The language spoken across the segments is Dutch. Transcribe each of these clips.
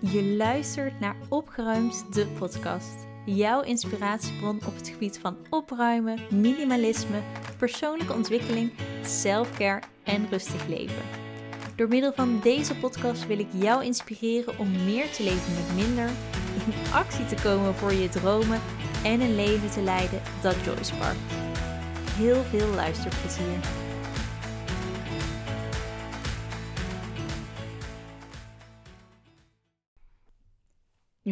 Je luistert naar Opgeruimd, de podcast. Jouw inspiratiebron op het gebied van opruimen, minimalisme, persoonlijke ontwikkeling, selfcare en rustig leven. Door middel van deze podcast wil ik jou inspireren om meer te leven met minder, in actie te komen voor je dromen en een leven te leiden dat joy sparkt. Heel veel luisterplezier.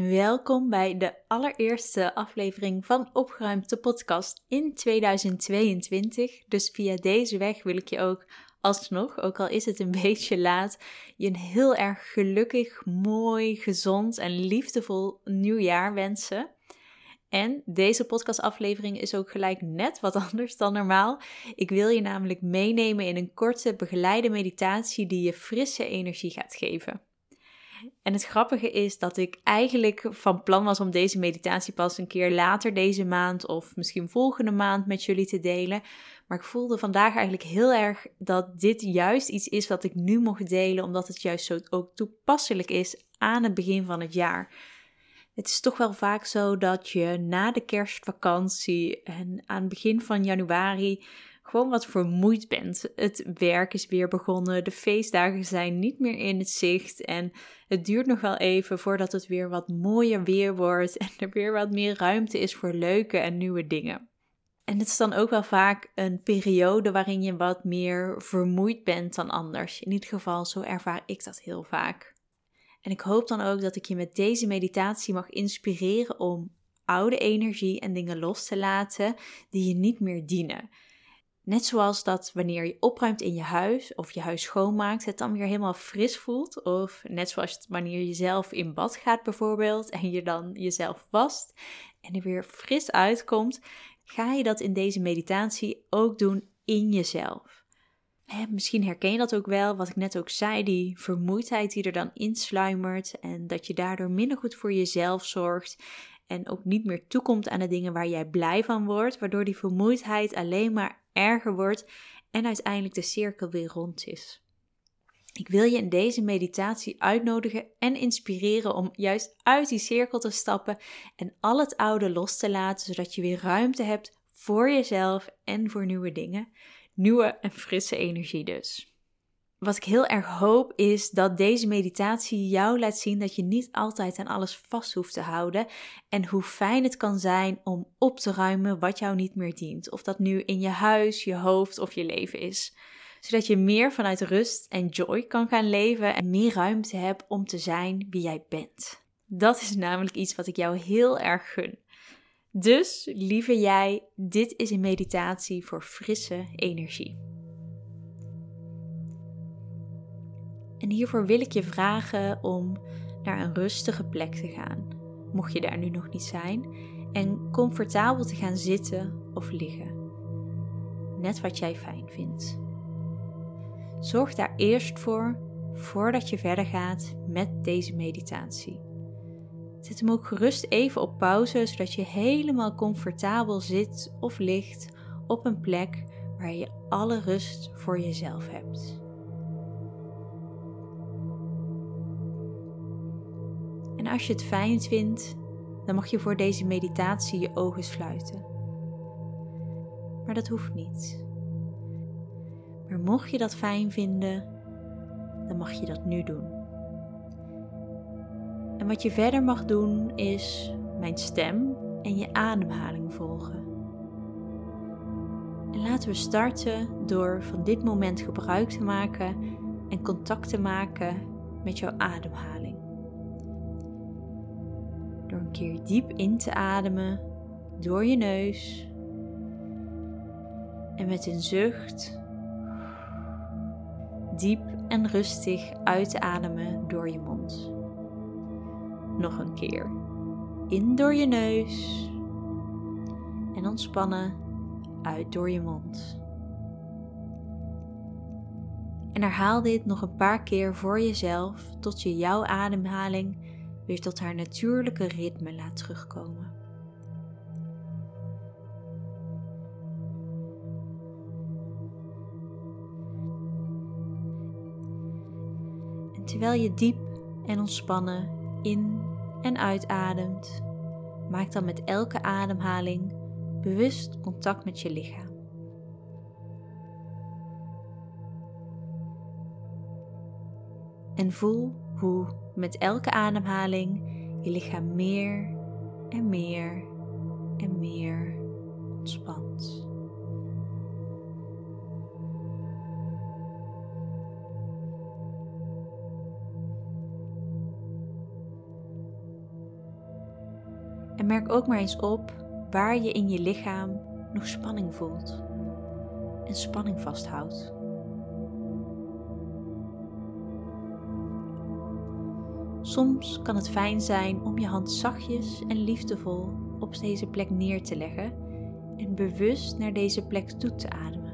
Welkom bij de allereerste aflevering van Opgeruimd de podcast in 2022. Dus via deze weg wil ik je ook alsnog, ook al is het een beetje laat, je een heel erg gelukkig, mooi, gezond en liefdevol nieuwjaar wensen. En deze podcastaflevering is ook gelijk net wat anders dan normaal. Ik wil je namelijk meenemen in een korte begeleide meditatie die je frisse energie gaat geven. En het grappige is dat ik eigenlijk van plan was om deze meditatie pas een keer later deze maand of misschien volgende maand met jullie te delen. Maar ik voelde vandaag eigenlijk heel erg dat dit juist iets is wat ik nu mocht delen, omdat het juist zo ook toepasselijk is aan het begin van het jaar. Het is toch wel vaak zo dat je na de kerstvakantie en aan het begin van januari gewoon wat vermoeid bent. Het werk is weer begonnen, de feestdagen zijn niet meer in het zicht en het duurt nog wel even voordat het weer wat mooier weer wordt en er weer wat meer ruimte is voor leuke en nieuwe dingen. En het is dan ook wel vaak een periode waarin je wat meer vermoeid bent dan anders. In ieder geval, zo ervaar ik dat heel vaak. En ik hoop dan ook dat ik je met deze meditatie mag inspireren om oude energie en dingen los te laten die je niet meer dienen. Net zoals dat wanneer je opruimt in je huis of je huis schoonmaakt, het dan weer helemaal fris voelt. Of net zoals wanneer je zelf in bad gaat bijvoorbeeld en je dan jezelf wast en er weer fris uitkomt, ga je dat in deze meditatie ook doen in jezelf. misschien herken je dat ook wel, wat ik net ook zei, die vermoeidheid die er dan insluimert en dat je daardoor minder goed voor jezelf zorgt en ook niet meer toekomt aan de dingen waar jij blij van wordt, waardoor die vermoeidheid alleen maar erger wordt en uiteindelijk de cirkel weer rond is. Ik wil je in deze meditatie uitnodigen en inspireren om juist uit die cirkel te stappen en al het oude los te laten, zodat je weer ruimte hebt voor jezelf en voor nieuwe dingen. Nieuwe en frisse energie dus wat ik heel erg hoop is dat deze meditatie jou laat zien dat je niet altijd aan alles vast hoeft te houden en hoe fijn het kan zijn om op te ruimen wat jou niet meer dient. Of dat nu in je huis, je hoofd of je leven is. Zodat je meer vanuit rust en joy kan gaan leven en meer ruimte hebt om te zijn wie jij bent. Dat is namelijk iets wat ik jou heel erg gun. Dus, lieve jij, dit is een meditatie voor frisse energie. En hiervoor wil ik je vragen om naar een rustige plek te gaan, mocht je daar nu nog niet zijn, en comfortabel te gaan zitten of liggen. Net wat jij fijn vindt. Zorg daar eerst voor voordat je verder gaat met deze meditatie. Zet hem ook gerust even op pauze, zodat je helemaal comfortabel zit of ligt op een plek waar je alle rust voor jezelf hebt. Als je het fijn vindt, dan mag je voor deze meditatie je ogen sluiten. Maar dat hoeft niet. Maar mocht je dat fijn vinden, dan mag je dat nu doen. En wat je verder mag doen is mijn stem en je ademhaling volgen. En laten we starten door van dit moment gebruik te maken en contact te maken met jouw ademhaling. Door een keer diep in te ademen door je neus. En met een zucht diep en rustig uit te ademen door je mond. Nog een keer. In door je neus. En ontspannen uit door je mond. En herhaal dit nog een paar keer voor jezelf tot je jouw ademhaling weer tot haar natuurlijke ritme laat terugkomen. En terwijl je diep en ontspannen in- en uitademt, maak dan met elke ademhaling bewust contact met je lichaam. En voel hoe met elke ademhaling je lichaam meer en meer en meer ontspant. En merk ook maar eens op waar je in je lichaam nog spanning voelt en spanning vasthoudt. Soms kan het fijn zijn om je hand zachtjes en liefdevol op deze plek neer te leggen en bewust naar deze plek toe te ademen.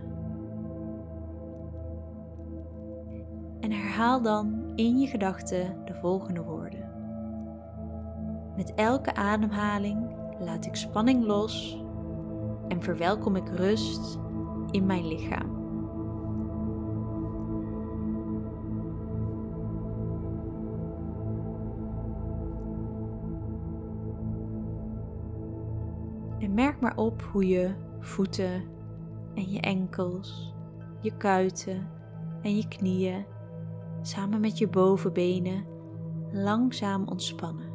En herhaal dan in je gedachten de volgende woorden. Met elke ademhaling laat ik spanning los en verwelkom ik rust in mijn lichaam. Merk maar op hoe je voeten en je enkels, je kuiten en je knieën samen met je bovenbenen langzaam ontspannen.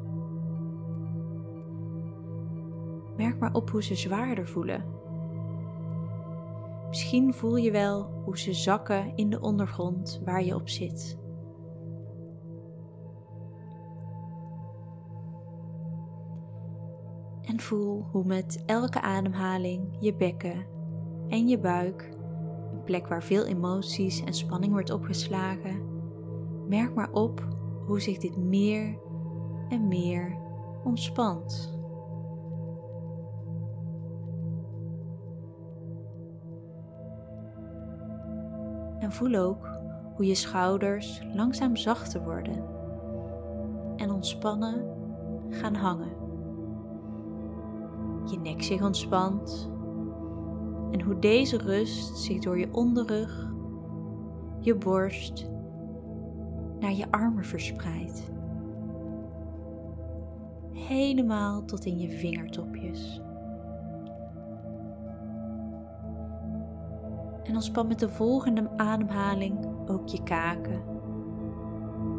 Merk maar op hoe ze zwaarder voelen. Misschien voel je wel hoe ze zakken in de ondergrond waar je op zit. En voel hoe met elke ademhaling je bekken en je buik, een plek waar veel emoties en spanning wordt opgeslagen, merk maar op hoe zich dit meer en meer ontspant. En voel ook hoe je schouders langzaam zachter worden en ontspannen gaan hangen. Je nek zich ontspant en hoe deze rust zich door je onderrug, je borst, naar je armen verspreidt. Helemaal tot in je vingertopjes. En ontspan met de volgende ademhaling ook je kaken,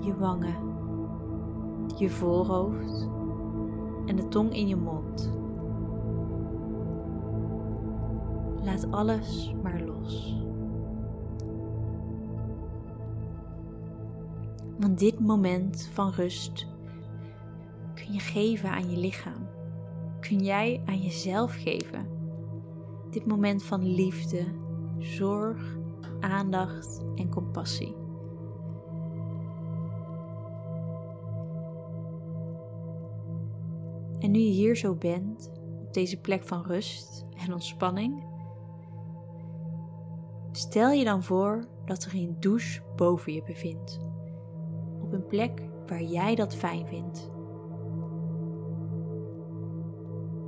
je wangen, je voorhoofd en de tong in je mond. Laat alles maar los. Want dit moment van rust kun je geven aan je lichaam. Kun jij aan jezelf geven. Dit moment van liefde, zorg, aandacht en compassie. En nu je hier zo bent, op deze plek van rust en ontspanning, stel je dan voor dat er een douche boven je bevindt. Op een plek waar jij dat fijn vindt.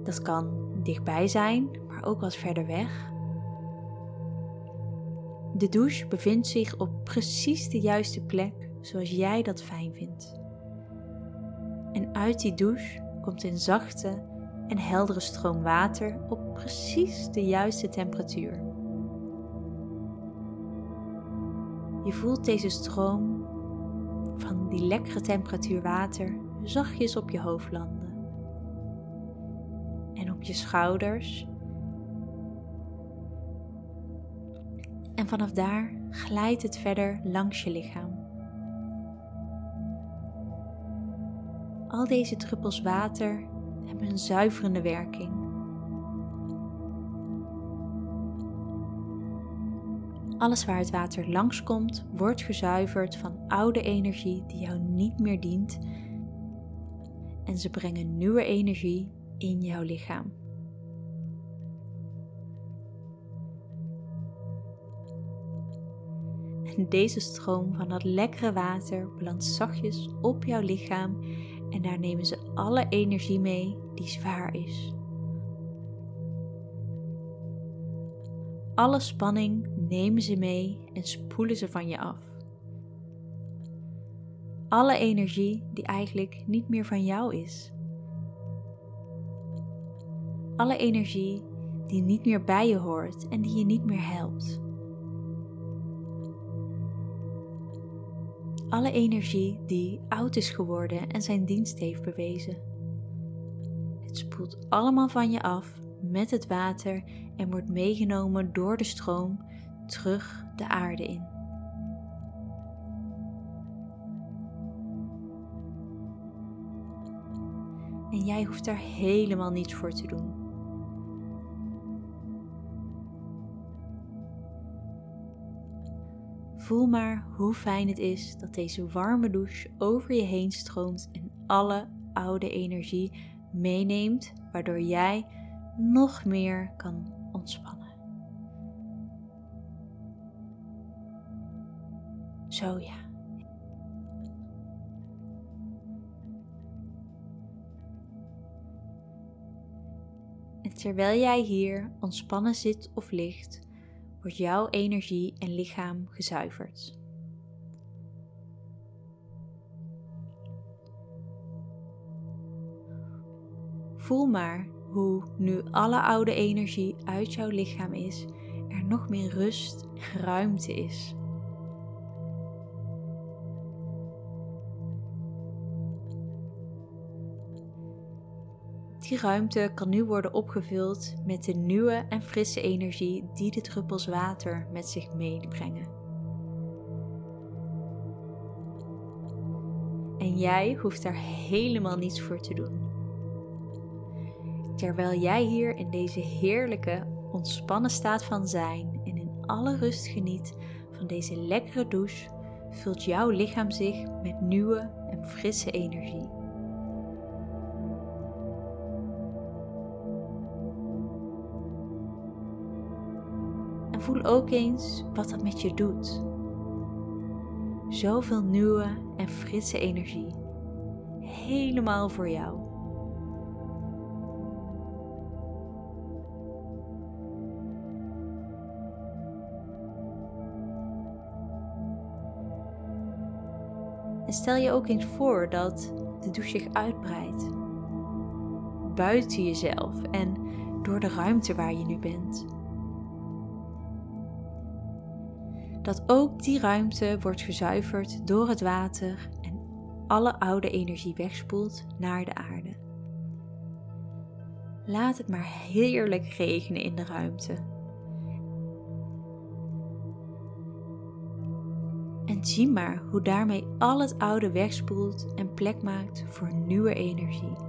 Dat kan dichtbij zijn, maar ook wat verder weg. De douche bevindt zich op precies de juiste plek zoals jij dat fijn vindt. En uit die douche komt een zachte en heldere stroom water op precies de juiste temperatuur. Je voelt deze stroom van die lekkere temperatuur water zachtjes op je hoofd landen. En op je schouders en vanaf daar glijdt het verder langs je lichaam. Al deze druppels water hebben een zuiverende werking. Alles waar het water langskomt, wordt gezuiverd van oude energie die jou niet meer dient. En ze brengen nieuwe energie in jouw lichaam. En deze stroom van dat lekkere water belandt zachtjes op jouw lichaam en daar nemen ze alle energie mee die zwaar is. Alle spanning nemen ze mee en spoelen ze van je af. alle energie die eigenlijk niet meer van jou is. Alle energie die niet meer bij je hoort en die je niet meer helpt. Alle energie die oud is geworden en zijn dienst heeft bewezen. Het spoelt allemaal van je af met het water en wordt meegenomen door de stroom terug de aarde in. En jij hoeft daar helemaal niets voor te doen. Voel maar hoe fijn het is dat deze warme douche over je heen stroomt en alle oude energie meeneemt, waardoor jij nog meer kan ontspannen. Zo ja. En terwijl jij hier ontspannen zit of ligt, wordt jouw energie en lichaam gezuiverd. Voel maar hoe nu alle oude energie uit jouw lichaam is, er nog meer rust en ruimte is. Die ruimte kan nu worden opgevuld met de nieuwe en frisse energie die de druppels water met zich meebrengen. En jij hoeft daar helemaal niets voor te doen. Terwijl jij hier in deze heerlijke, ontspannen staat van zijn en in alle rust geniet van deze lekkere douche, vult jouw lichaam zich met nieuwe en frisse energie. Voel ook eens wat dat met je doet. Zoveel nieuwe en frisse energie. Helemaal voor jou. En stel je ook eens voor dat de douche zich uitbreidt. Buiten jezelf en door de ruimte waar je nu bent. Dat ook die ruimte wordt gezuiverd door het water en alle oude energie wegspoelt naar de aarde. Laat het maar heerlijk regenen in de ruimte. En zie maar hoe daarmee al het oude wegspoelt en plek maakt voor nieuwe energie.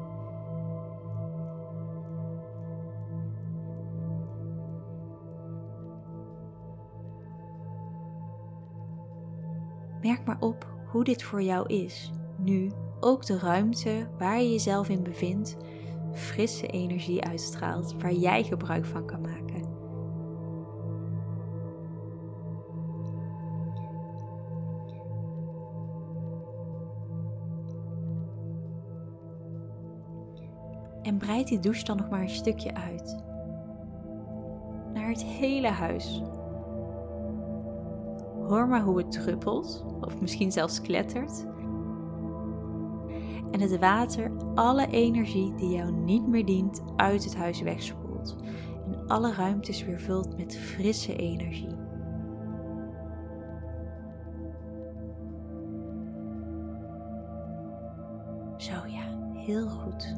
Merk maar op hoe dit voor jou is. Nu ook de ruimte waar je jezelf in bevindt, frisse energie uitstraalt waar jij gebruik van kan maken. En breid die douche dan nog maar een stukje uit. Naar het hele huis. Hoor maar hoe het druppelt, of misschien zelfs klettert. En het water alle energie die jou niet meer dient uit het huis wegspoelt. En alle ruimtes weer vult met frisse energie. Zo ja, heel goed.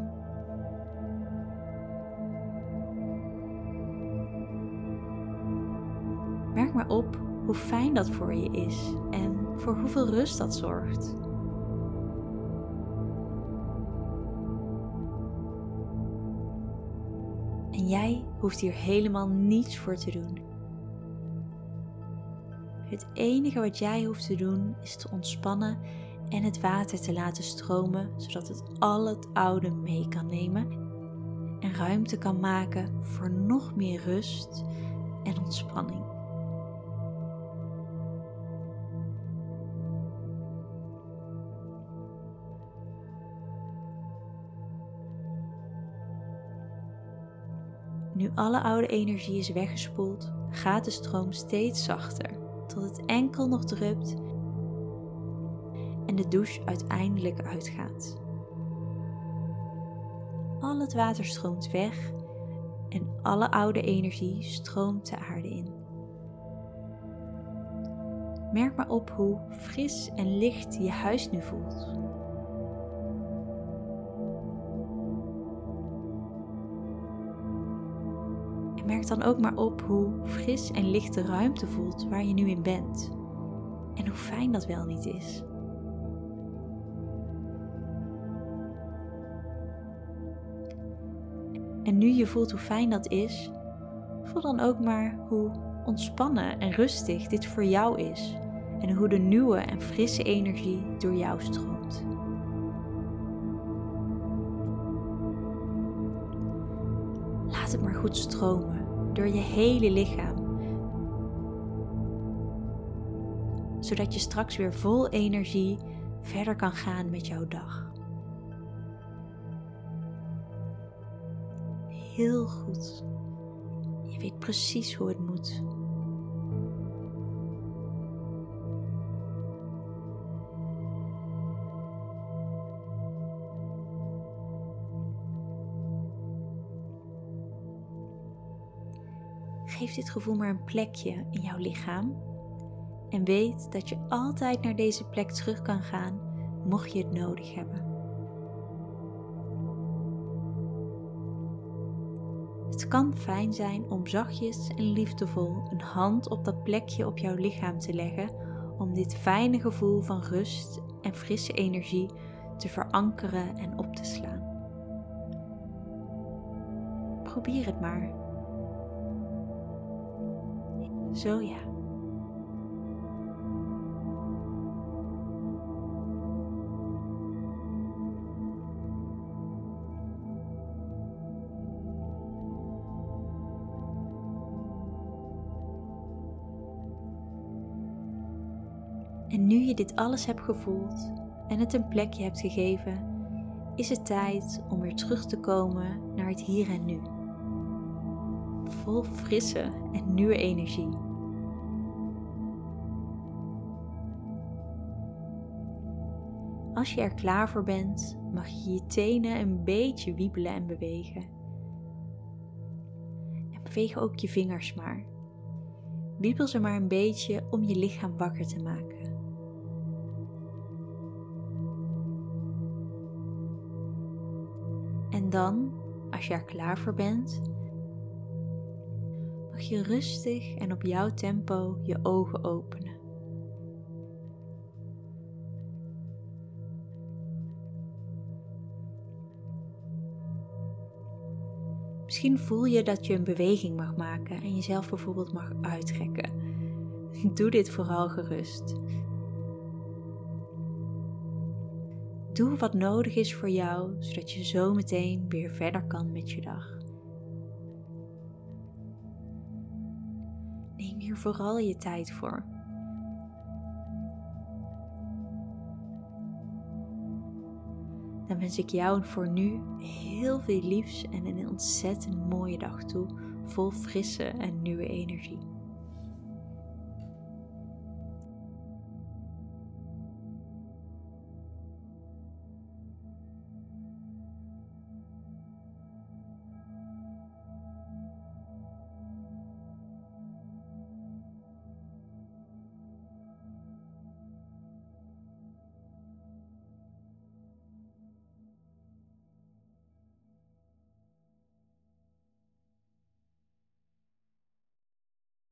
Merk maar op hoe fijn dat voor je is en voor hoeveel rust dat zorgt. En jij hoeft hier helemaal niets voor te doen. Het enige wat jij hoeft te doen is te ontspannen en het water te laten stromen, zodat het al het oude mee kan nemen en ruimte kan maken voor nog meer rust en ontspanning. Nu alle oude energie is weggespoeld, gaat de stroom steeds zachter, tot het enkel nog drupt en de douche uiteindelijk uitgaat. Al het water stroomt weg en alle oude energie stroomt de aarde in. Merk maar op hoe fris en licht je huis nu voelt. Merk dan ook maar op hoe fris en licht de ruimte voelt waar je nu in bent. En hoe fijn dat wel niet is. En nu je voelt hoe fijn dat is, voel dan ook maar hoe ontspannen en rustig dit voor jou is en hoe de nieuwe en frisse energie door jou stroomt. Laat het maar goed stromen door je hele lichaam, zodat je straks weer vol energie verder kan gaan met jouw dag. Heel goed. Je weet precies hoe het moet. Geef dit gevoel maar een plekje in jouw lichaam en weet dat je altijd naar deze plek terug kan gaan mocht je het nodig hebben. Het kan fijn zijn om zachtjes en liefdevol een hand op dat plekje op jouw lichaam te leggen om dit fijne gevoel van rust en frisse energie te verankeren en op te slaan. Probeer het maar. Zo ja. En nu je dit alles hebt gevoeld en het een plekje hebt gegeven, is het tijd om weer terug te komen naar het hier en nu. Vol frisse en nieuwe energie. Als je er klaar voor bent, mag je je tenen een beetje wiebelen en bewegen. En beweeg ook je vingers maar. Wiebel ze maar een beetje om je lichaam wakker te maken. En dan, als je er klaar voor bent, mag je rustig en op jouw tempo je ogen openen. Misschien voel je dat je een beweging mag maken en jezelf bijvoorbeeld mag uittrekken. Doe dit vooral gerust. Doe wat nodig is voor jou, zodat je zo meteen weer verder kan met je dag. Vooral je tijd voor. Dan wens ik jou voor nu heel veel liefs en een ontzettend mooie dag toe, vol frisse en nieuwe energie.